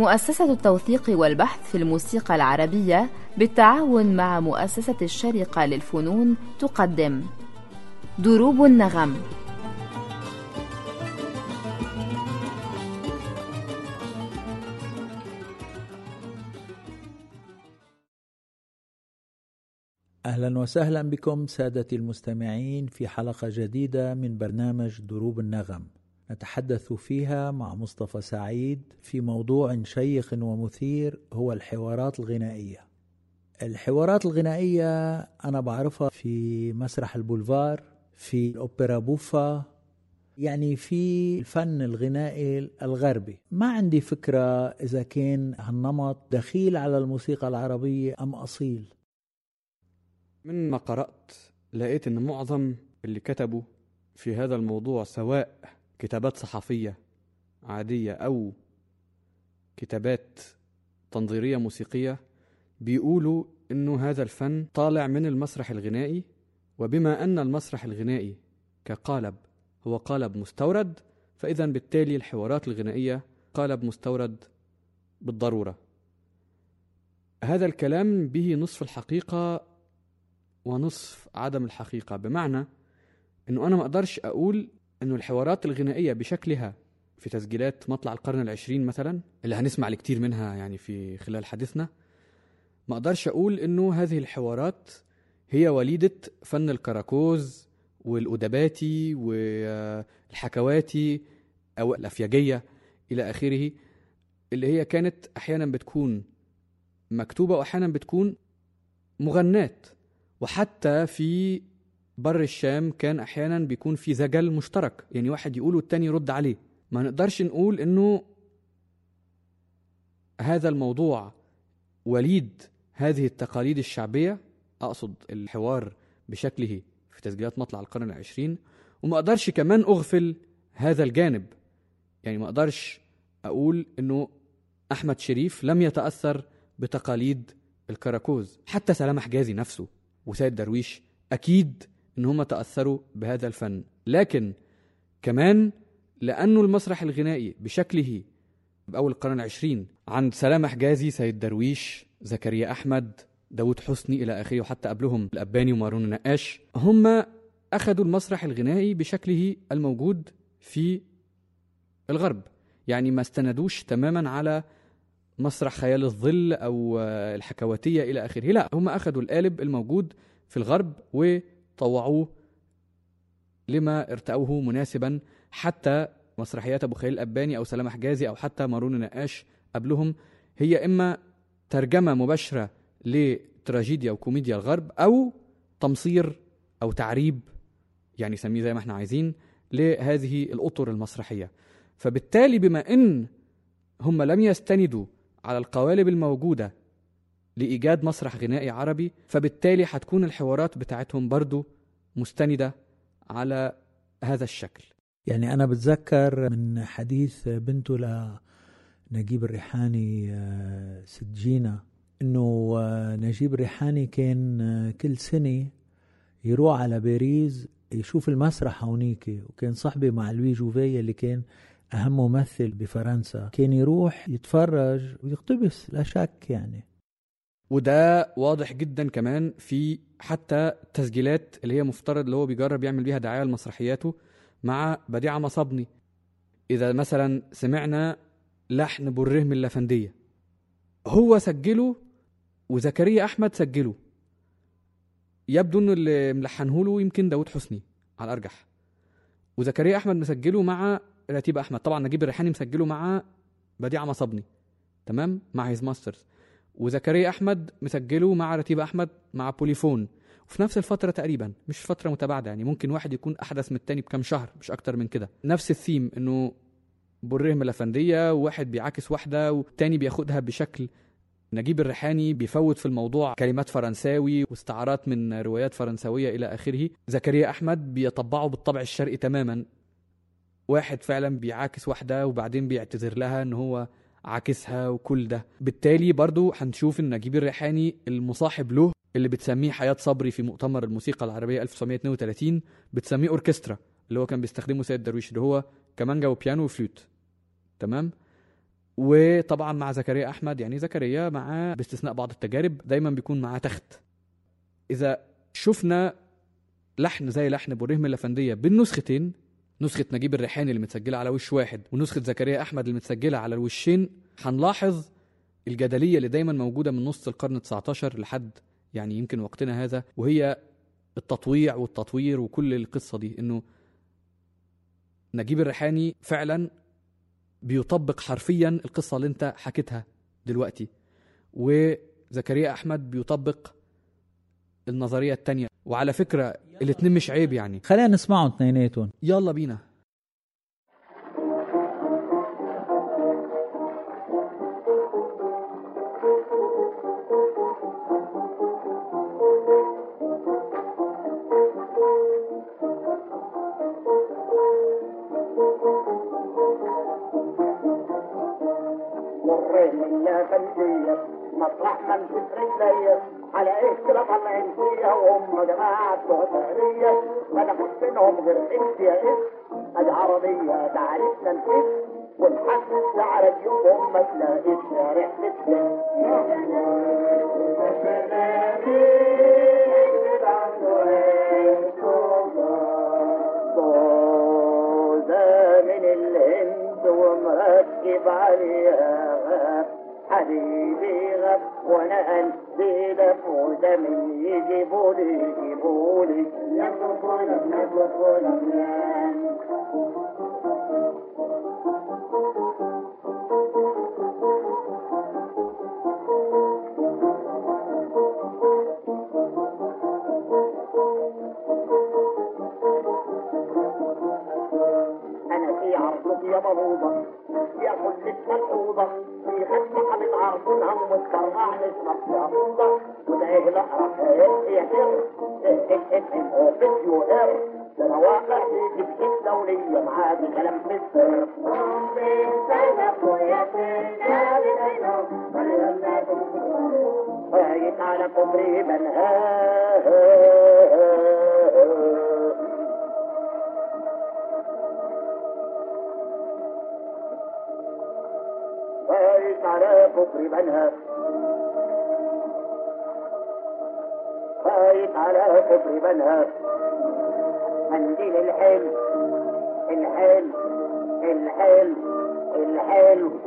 مؤسسة التوثيق والبحث في الموسيقى العربية بالتعاون مع مؤسسة الشرقة للفنون تقدم. دروب النغم. أهلا وسهلا بكم سادتي المستمعين في حلقة جديدة من برنامج دروب النغم. نتحدث فيها مع مصطفى سعيد في موضوع شيق ومثير هو الحوارات الغنائية. الحوارات الغنائية أنا بعرفها في مسرح البولفار في الأوبرا بوفا يعني في الفن الغنائي الغربي. ما عندي فكرة إذا كان هالنمط دخيل على الموسيقى العربية أم أصيل. من ما قرأت لقيت إن معظم اللي كتبوا في هذا الموضوع سواء كتابات صحفية عادية أو كتابات تنظيرية موسيقية بيقولوا إنه هذا الفن طالع من المسرح الغنائي وبما أن المسرح الغنائي كقالب هو قالب مستورد فإذا بالتالي الحوارات الغنائية قالب مستورد بالضرورة. هذا الكلام به نصف الحقيقة ونصف عدم الحقيقة بمعنى أنه أنا ما أقدرش أقول أنه الحوارات الغنائية بشكلها في تسجيلات مطلع القرن العشرين مثلا اللي هنسمع الكثير منها يعني في خلال حديثنا ما أقدرش أقول أنه هذه الحوارات هي وليدة فن الكراكوز والأدباتي والحكواتي أو الأفياجية إلى آخره اللي هي كانت أحيانا بتكون مكتوبة وأحيانا بتكون مغنات وحتى في بر الشام كان أحيانا بيكون في زجل مشترك يعني واحد يقول والتاني يرد عليه. ما نقدرش نقول إنه هذا الموضوع وليد هذه التقاليد الشعبية أقصد الحوار بشكله في تسجيلات مطلع القرن العشرين. وما أقدرش كمان أغفل هذا الجانب يعني ما أقدرش أقول أنه أحمد شريف لم يتأثر بتقاليد الكراكوز. حتى سلام حجازي نفسه وسيد درويش أكيد إن هم تأثروا بهذا الفن. لكن كمان لأنه المسرح الغنائي بشكله بأول القرن العشرين عند سلام حجازي سيد درويش زكريا أحمد داود حسني إلى آخره وحتى قبلهم الأباني ومارون النقاش هم أخذوا المسرح الغنائي بشكله الموجود في الغرب. يعني ما استندوش تماما على مسرح خيال الظل أو الحكواتية إلى آخره. لا هم أخذوا القالب الموجود في الغرب وطوعوه لما ارتأوه مناسبا حتى مسرحيات أبو خليل الأباني أو سلام حجازي أو حتى مارون نقاش قبلهم. هي إما ترجمة مباشرة لتراجيديا وكوميديا الغرب أو تمصير أو تعريب يعني سميه زي ما إحنا عايزين لهذه الأطر المسرحية. فبالتالي بما إن هم لم يستندوا على القوالب الموجودة لإيجاد مسرح غنائي عربي فبالتالي هتكون الحوارات بتاعتهم برضو مستندة على هذا الشكل. يعني أنا بتذكر من حديث بنته لنجيب الريحاني سجينة إنه نجيب الريحاني كان كل سنة يروح على باريس يشوف المسرح هونيك وكان صاحبي مع لوي جوفي اللي كان أهم ممثل بفرنسا. كان يروح يتفرج ويقتبس لا شك يعني. وده واضح جدا كمان في حتى تسجيلات اللي هي مفترض اللي هو بيجرب يعمل بيها دعاية لمسرحياته مع بديعه مصابني إذا مثلا سمعنا لحن بالرهم اللافنديه هو سجله وزكريا أحمد سجله. يبدو إنه اللي ملحنه له يمكن داود حسني على الأرجح. وزكريا أحمد مسجله مع رتيب أحمد. طبعا نجيب الريحاني مسجله مع بديعه مصابني تمام؟ مع His Master's وزكريا أحمد مسجله مع رتيب أحمد مع بوليفون. وفي نفس الفترة تقريبا مش فترة متباعدة يعني ممكن واحد يكون أحدث من التاني بكام شهر مش أكتر من كده. نفس الثيم إنه بالرهم الافنديه وواحد بيعاكس واحدة والتاني بياخدها بشكل نجيب الريحاني بيفوت في الموضوع كلمات فرنساوي واستعارات من روايات فرنسويه إلى آخره. زكريا أحمد بيطبعه بالطبع الشرقي تماما. واحد فعلا بيعاكس واحدة وبعدين بيعتذر لها إن هو عاكسها وكل ده. بالتالي برضو هنشوف إن نجيب الريحاني المصاحب له اللي بتسميه حياة صبري في مؤتمر الموسيقى العربية 1932 بتسميه أوركسترا اللي هو كان بيستخدمه سيد درويش اللي هو كمانجا وبيانو وفلوت. تمام؟ وطبعا مع زكريا أحمد يعني زكريا مع باستثناء بعض التجارب دايما بيكون معاه تخت. إذا شفنا لحن زي لحن بريهم الافنديه بالنسختين نسخة نجيب الريحاني اللي متسجلة على وش واحد ونسخة زكريا أحمد اللي متسجلة على الوشين. هنلاحظ الجدلية اللي دايما موجودة من نص القرن 19 لحد يعني يمكن وقتنا هذا وهي التطويع والتطوير وكل القصة دي إنه نجيب الريحاني فعلا بيطبق حرفيا القصة اللي أنت حكيتها دلوقتي وزكريا أحمد بيطبق النظرية التانية. وعلى فكرة الاتنين مش عيب يعني. خلينا نسمعهم اثنيناتهم يلا بينا. مطرح ما امسك رجليا على كده طالعين فيها وهم جماعة سعودية ما ناخد منهم غير انت يا اسم ادي عربية تعرفنا سعر اليوم ما تلاقيش يا رحلة ده من الهند عليها. حبيبي غاب وأنا did a poor demi, give or did, give or did, never for them. يا بلوضة يا كل ملحوظة في خدمة حبيب عرضنا ومتكرع نسمع في عروضة وده إيه لا راح يا سر اوفيس يو ار ده أنا واقع في جبهة دولية معادي السر فايت على على كفر بنها فايت على كفر بنها منديل الحلم. الحلم. الحلم. الحلم.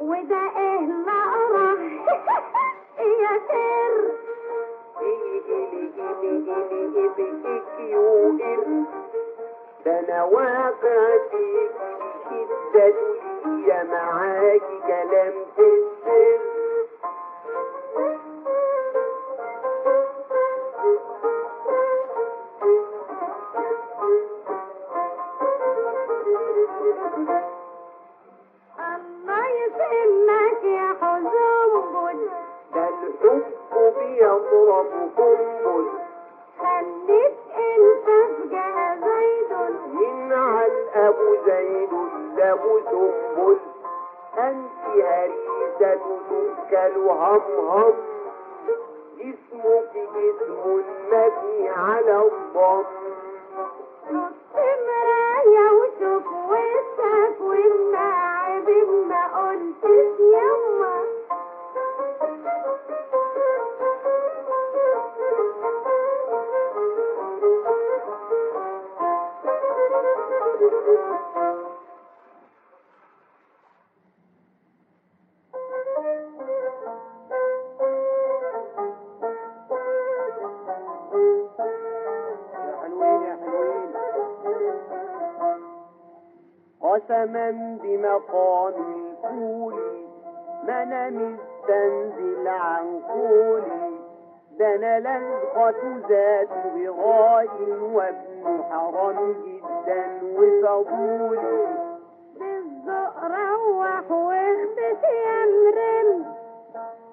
وده إيه مقرة يا سر ده أنا واقع فيك يا معاكي كلام في تؤكل همهم اسمك اسم مبني على الضم. لزقة ذات بغاء وابن حرام جدا وفضولي بالذوق روح واختش يا مرن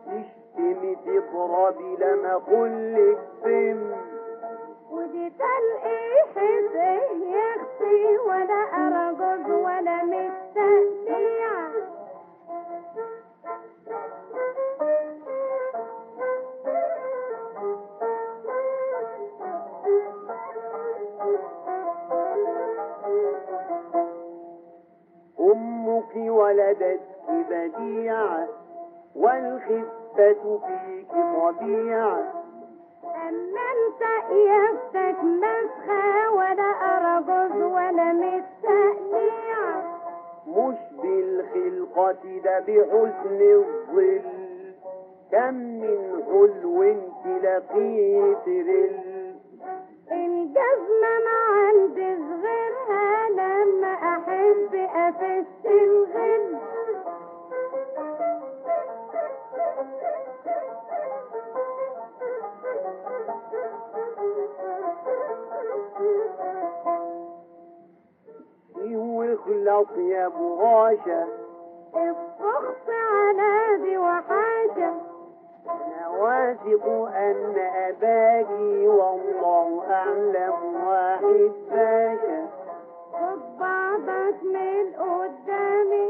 تشتمي تضربي لما اقولك سم ودي تلقيح إيه يا أختي ولا ارجز ولا مستقليع ولدتك بديعة والخفة فيك طبيعة اما انت قياستك مسخة ولا ارجز ولا مستقليع مش بالخلقة ده بحسن الظل كم من حلو انت لقيت رل الجزمة ما عندي غيرها واخلص يا ابو غاشا الضغط على دي وحاجة أنا واثق أن أباكي والله أعلم واحد باشا. من قدامي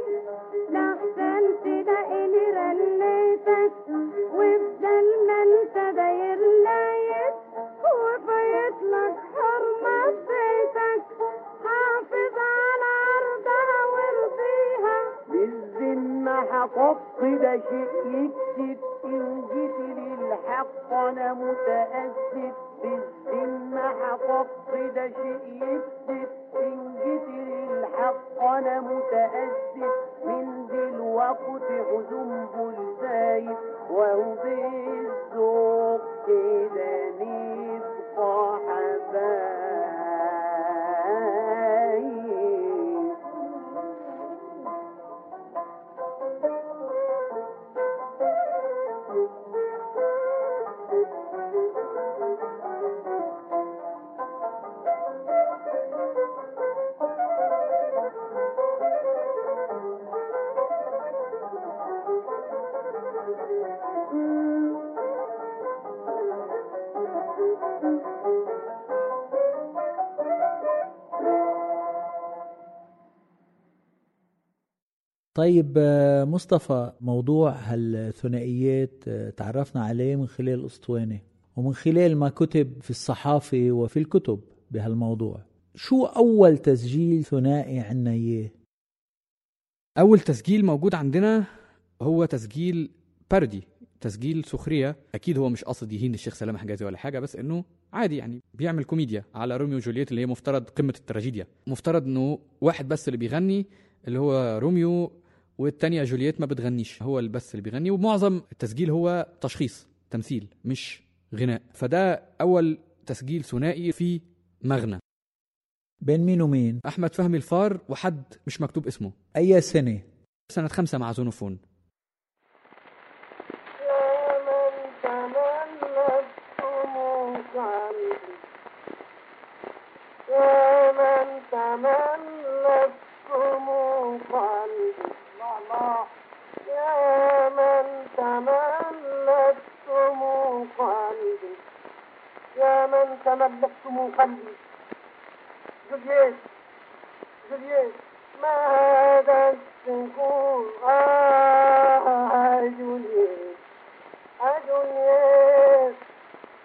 لحسن تلاقيني رنيتك وبدل ما أنت داير لايت وفايت لك حرمة بيتك. حافظ على عرضها وارضيها. بالذمة حفظت ده شيء يكتب إن جيت للحق أنا متأسف. بالذمة حفظت ده شيء جيت أنا متأسف من دلوقتي حزن بلزايد وهو بالذوق كده طيب آه، مصطفى موضوع هالثنائيات آه، تعرفنا عليه من خلال الأسطوانة ومن خلال ما كتب في الصحافة وفي الكتب بهالموضوع. شو أول تسجيل ثنائي عنا إياه؟ أول تسجيل موجود عندنا هو تسجيل باردي تسجيل سخرية. أكيد هو مش قاصد يهين الشيخ سلام حجازي ولا حاجة بس إنه عادي يعني بيعمل كوميديا على روميو وجولييت اللي هي مفترض قمة التراجيديا. مفترض إنه واحد بس اللي بيغني اللي هو روميو والتانية جولييت ما بتغنيش هو اللي بس اللي بيغني ومعظم التسجيل هو تشخيص تمثيل مش غناء. فده أول تسجيل ثنائي في مغنى. بين مين ومين؟ أحمد فهمي الفار وحد مش مكتوب اسمه. أي سنة؟ سنة خمسة مع زونوفون. يا تملت سموك عني جولييت جولييت ما هذا آه جولييت أجوليت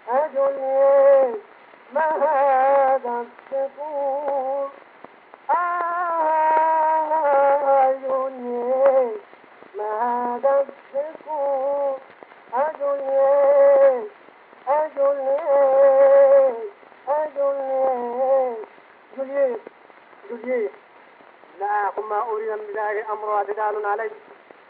أجوليت ما من بذلك أمر اعتدال علي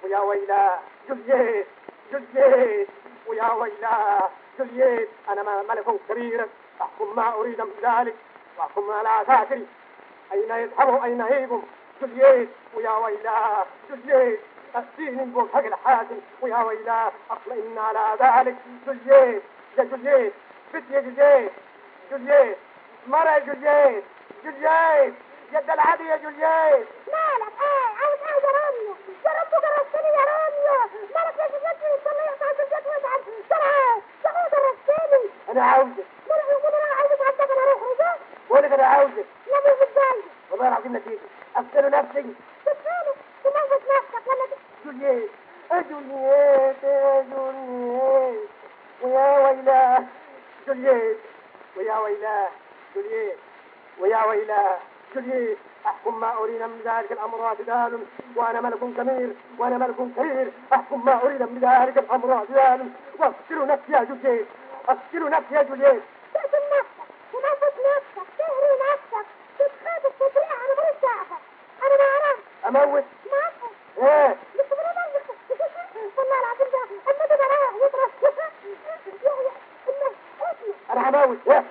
ويا ويلا جولييت جولييت ويا ويلا جولييت أنا ملك كبير. أحكم ما أريد من ذلك. وأحكم على ساتري أين يذهبوا أين هيبهم جولييت ويا ويلا جولييت أسيني بوجهك الحاكم. ويا ويلا أطمئن على ذلك. جولييت يا جولييت بنت يا جولييت جولييت مرة يا جولييت جولييت يد العادي يا جولييت مالك إيه عاوز يا راميو يا رب جرستني يا راميو مالك يا جدتي صلي على جدتي وازعل سرعه سرعه جرستني أنا عاوزك. مالك يقول أنا عاوز عندك أنا أروح رجال وأنا أنا عاوزك. لا مش بتضايق والله العظيم نتيجة أقتل نفسي. تتخيل تموت نفسك ولا جولييت جولييت جولييت ويا ويلا جولييت ويا ويلا جولييت ويا ويلا جولييت أحكم ما أريد من ذلك الأمر اعتدال وأنا ملك كبير وأنا ملك كبير. أحكم ما أريد من ذلك الأمر اعتدال وأقتل نفسي يا جولييت أقتل نفسي يا جولييت تقتل نفسك تموت نفسك تهري نفسك تتخاطب أنا ماليش دعوه أنا ما أعرفش إيه؟ والله العظيم ده النبي ده يضرب أنا هموت. إيه؟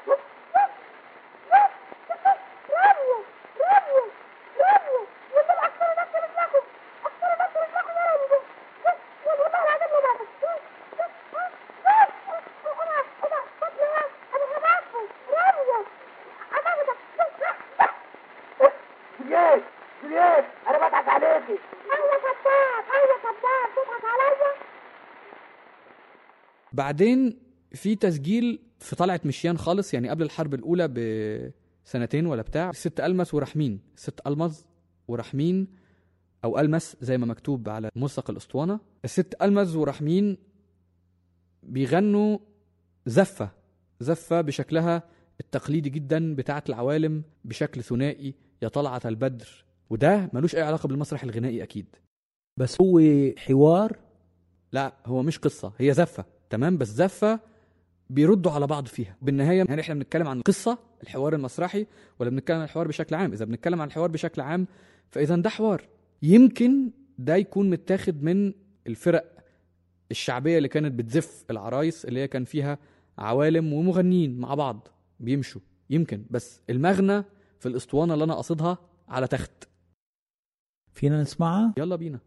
بعدين في تسجيل في طلعت مشيان خالص يعني قبل الحرب الأولى بسنتين ولا بتاع ست ألمس ورحمين ست ألمز ورحمين أو ألمس زي ما مكتوب على ملصق الأسطوانة. الست ألمز ورحمين بيغنوا زفة زفة بشكلها التقليدي جدا بتاعه العوالم بشكل ثنائي يا طلعت البدر. وده ملوش أي علاقة بالمسرح الغنائي أكيد. بس هو حوار؟ لا هو مش قصة هي زفة. تمام بس زفة بيردوا على بعض فيها. بالنهاية يعني إحنا بنتكلم عن قصة الحوار المسرحي ولا بنتكلم عن الحوار بشكل عام؟ إذا بنتكلم عن الحوار بشكل عام فإذا ده حوار. يمكن ده يكون متاخد من الفرق الشعبية اللي كانت بتزف العرايس اللي هي كان فيها عوالم ومغنيين مع بعض بيمشوا. يمكن بس المغنى في الأسطوانة اللي أنا قصدها على تخت. فينا نسمعها؟ يلا بينا.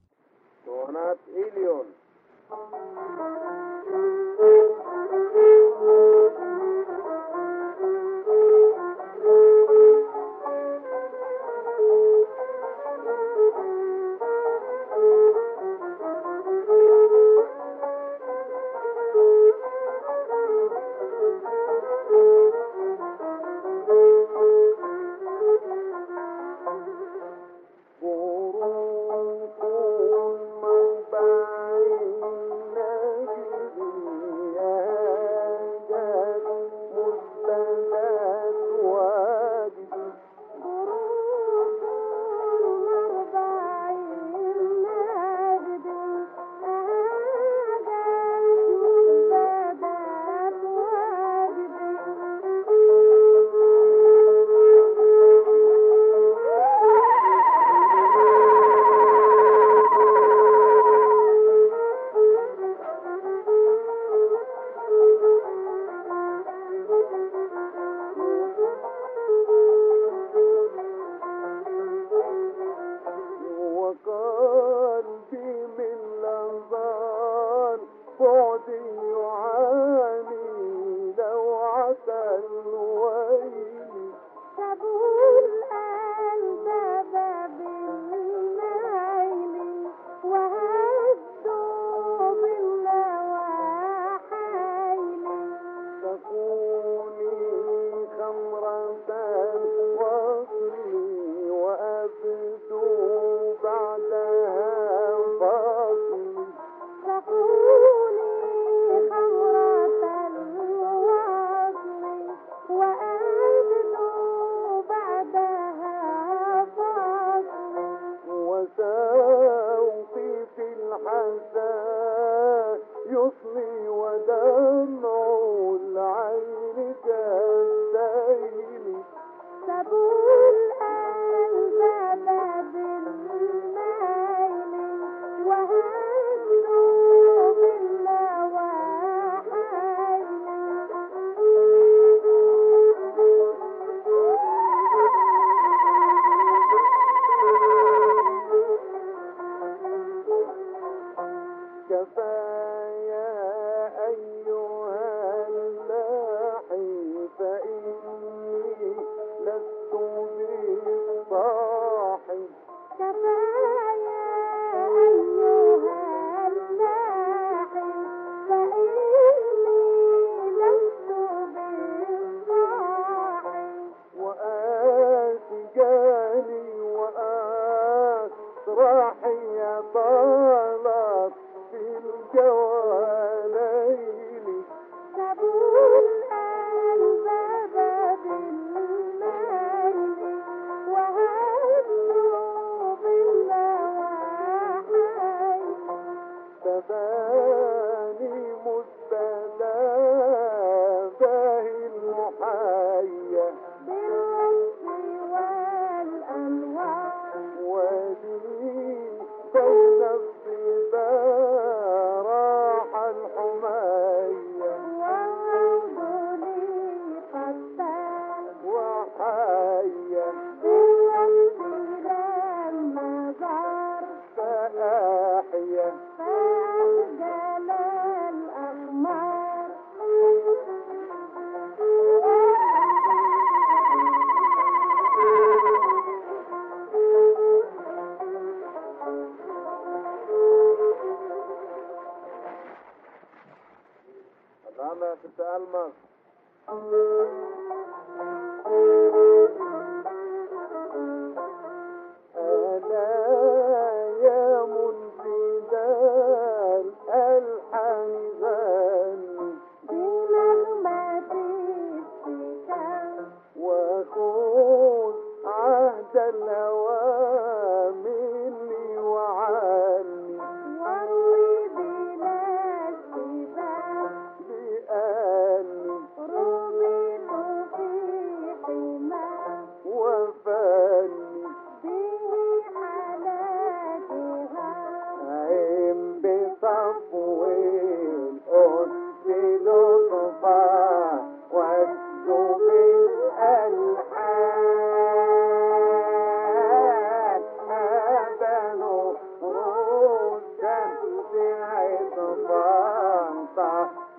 bangsa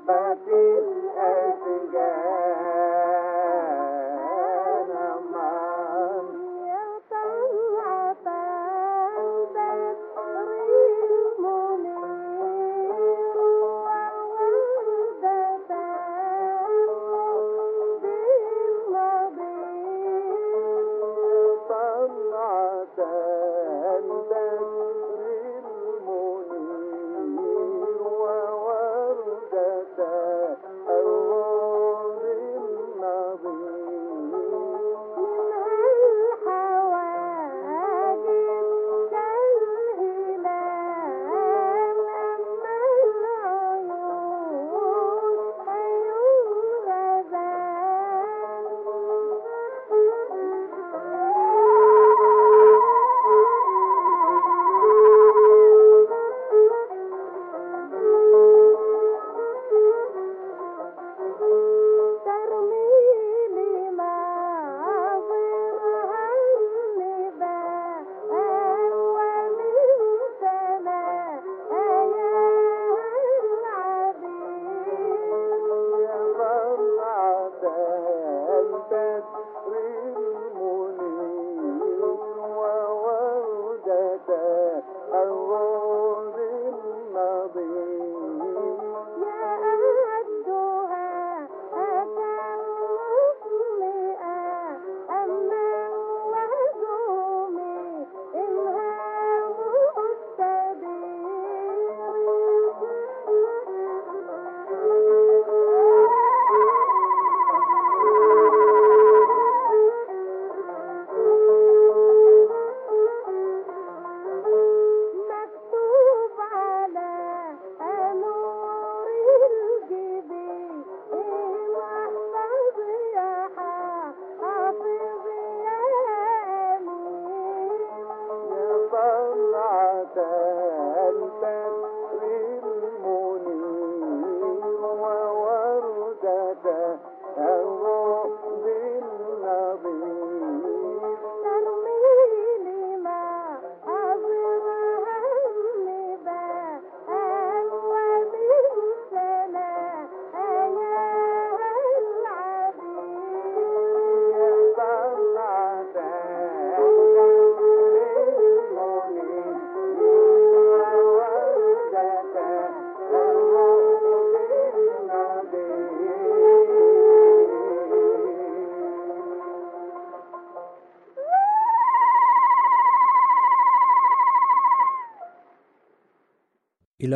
bagi esinggen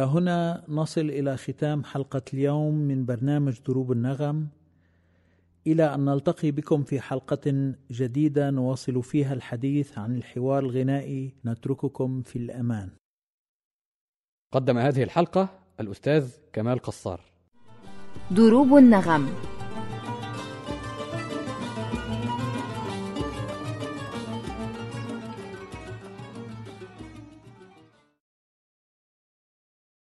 هنا نصل إلى ختام حلقة اليوم من برنامج دروب النغم. إلى أن نلتقي بكم في حلقة جديدة نواصل فيها الحديث عن الحوار الغنائي نترككم في الأمان. قدم هذه الحلقة الأستاذ كمال قصار. دروب النغم.